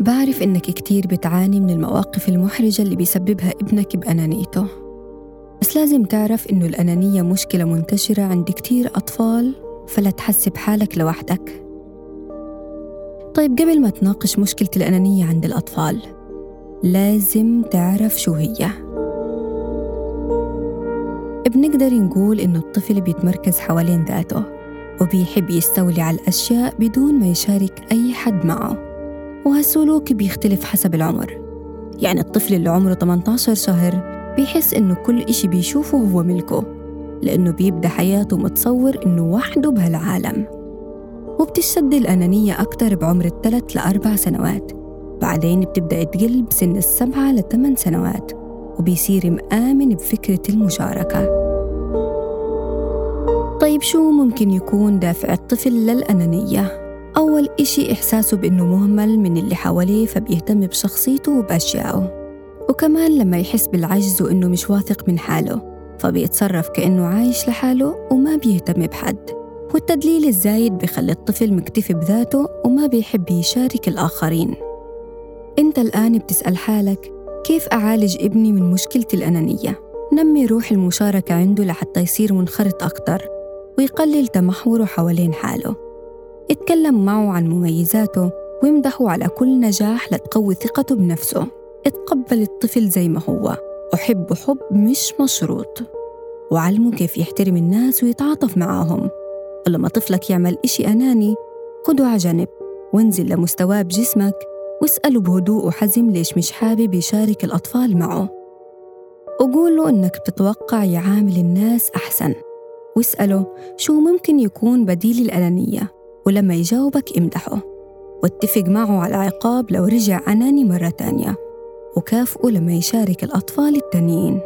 بعرف إنك كتير بتعاني من المواقف المحرجة اللي بيسببها ابنك بأنانيته. بس لازم تعرف إنه الأنانية مشكلة منتشرة عند كتير أطفال فلا تحسب حالك لوحدك. طيب قبل ما تناقش مشكلة الأنانية عند الأطفال لازم تعرف شو هي. بنقدر نقول إنه الطفل بيتمركز حوالين ذاته وبيحب يستولي على الأشياء بدون ما يشارك أي حد معه. وهالسلوك بيختلف حسب العمر. يعني الطفل اللي عمره 18 شهر بيحس إنه كل إشي بيشوفه هو ملكه لأنه بيبدأ حياته متصور إنه وحده بهالعالم. وبتشتد الأنانية أكتر بعمر الثلاث لأربع سنوات. بعدين بتبدأ تقل بسن السبعة لثمان سنوات وبيصير مآمن بفكرة المشاركة. طيب شو ممكن يكون دافع الطفل للأنانية؟ أول إشي إحساسه بإنه مهمل من اللي حواليه فبيهتم بشخصيته وبأشيائه. وكمان لما يحس بالعجز وإنه مش واثق من حاله فبيتصرف كأنه عايش لحاله وما بيهتم بحد. والتدليل الزايد بخلي الطفل مكتفي بذاته وما بيحب يشارك الآخرين. أنت الآن بتسأل حالك كيف أعالج ابني من مشكلة الأنانية؟ نمي روح المشاركة عنده لحتى يصير منخرط أكتر ويقلل تمحوره حوالين حاله. اتكلم معه عن مميزاته وامدحه على كل نجاح لتقوي ثقته بنفسه. اتقبل الطفل زي ما هو. وحبه حب مش مشروط. وعلمه كيف يحترم الناس ويتعاطف معاهم. ولما طفلك يعمل إشي أناني خده على جنب وانزل لمستواه بجسمك واسأله بهدوء وحزم ليش مش حابب يشارك الأطفال معه. وقول له إنك بتتوقع يعامل الناس أحسن. واسأله شو ممكن يكون بديل الأنانية. ولما يجاوبك امدحه. واتفق معه على عقاب لو رجع أناني مرة تانية. وكافئه لما يشارك الأطفال التانيين.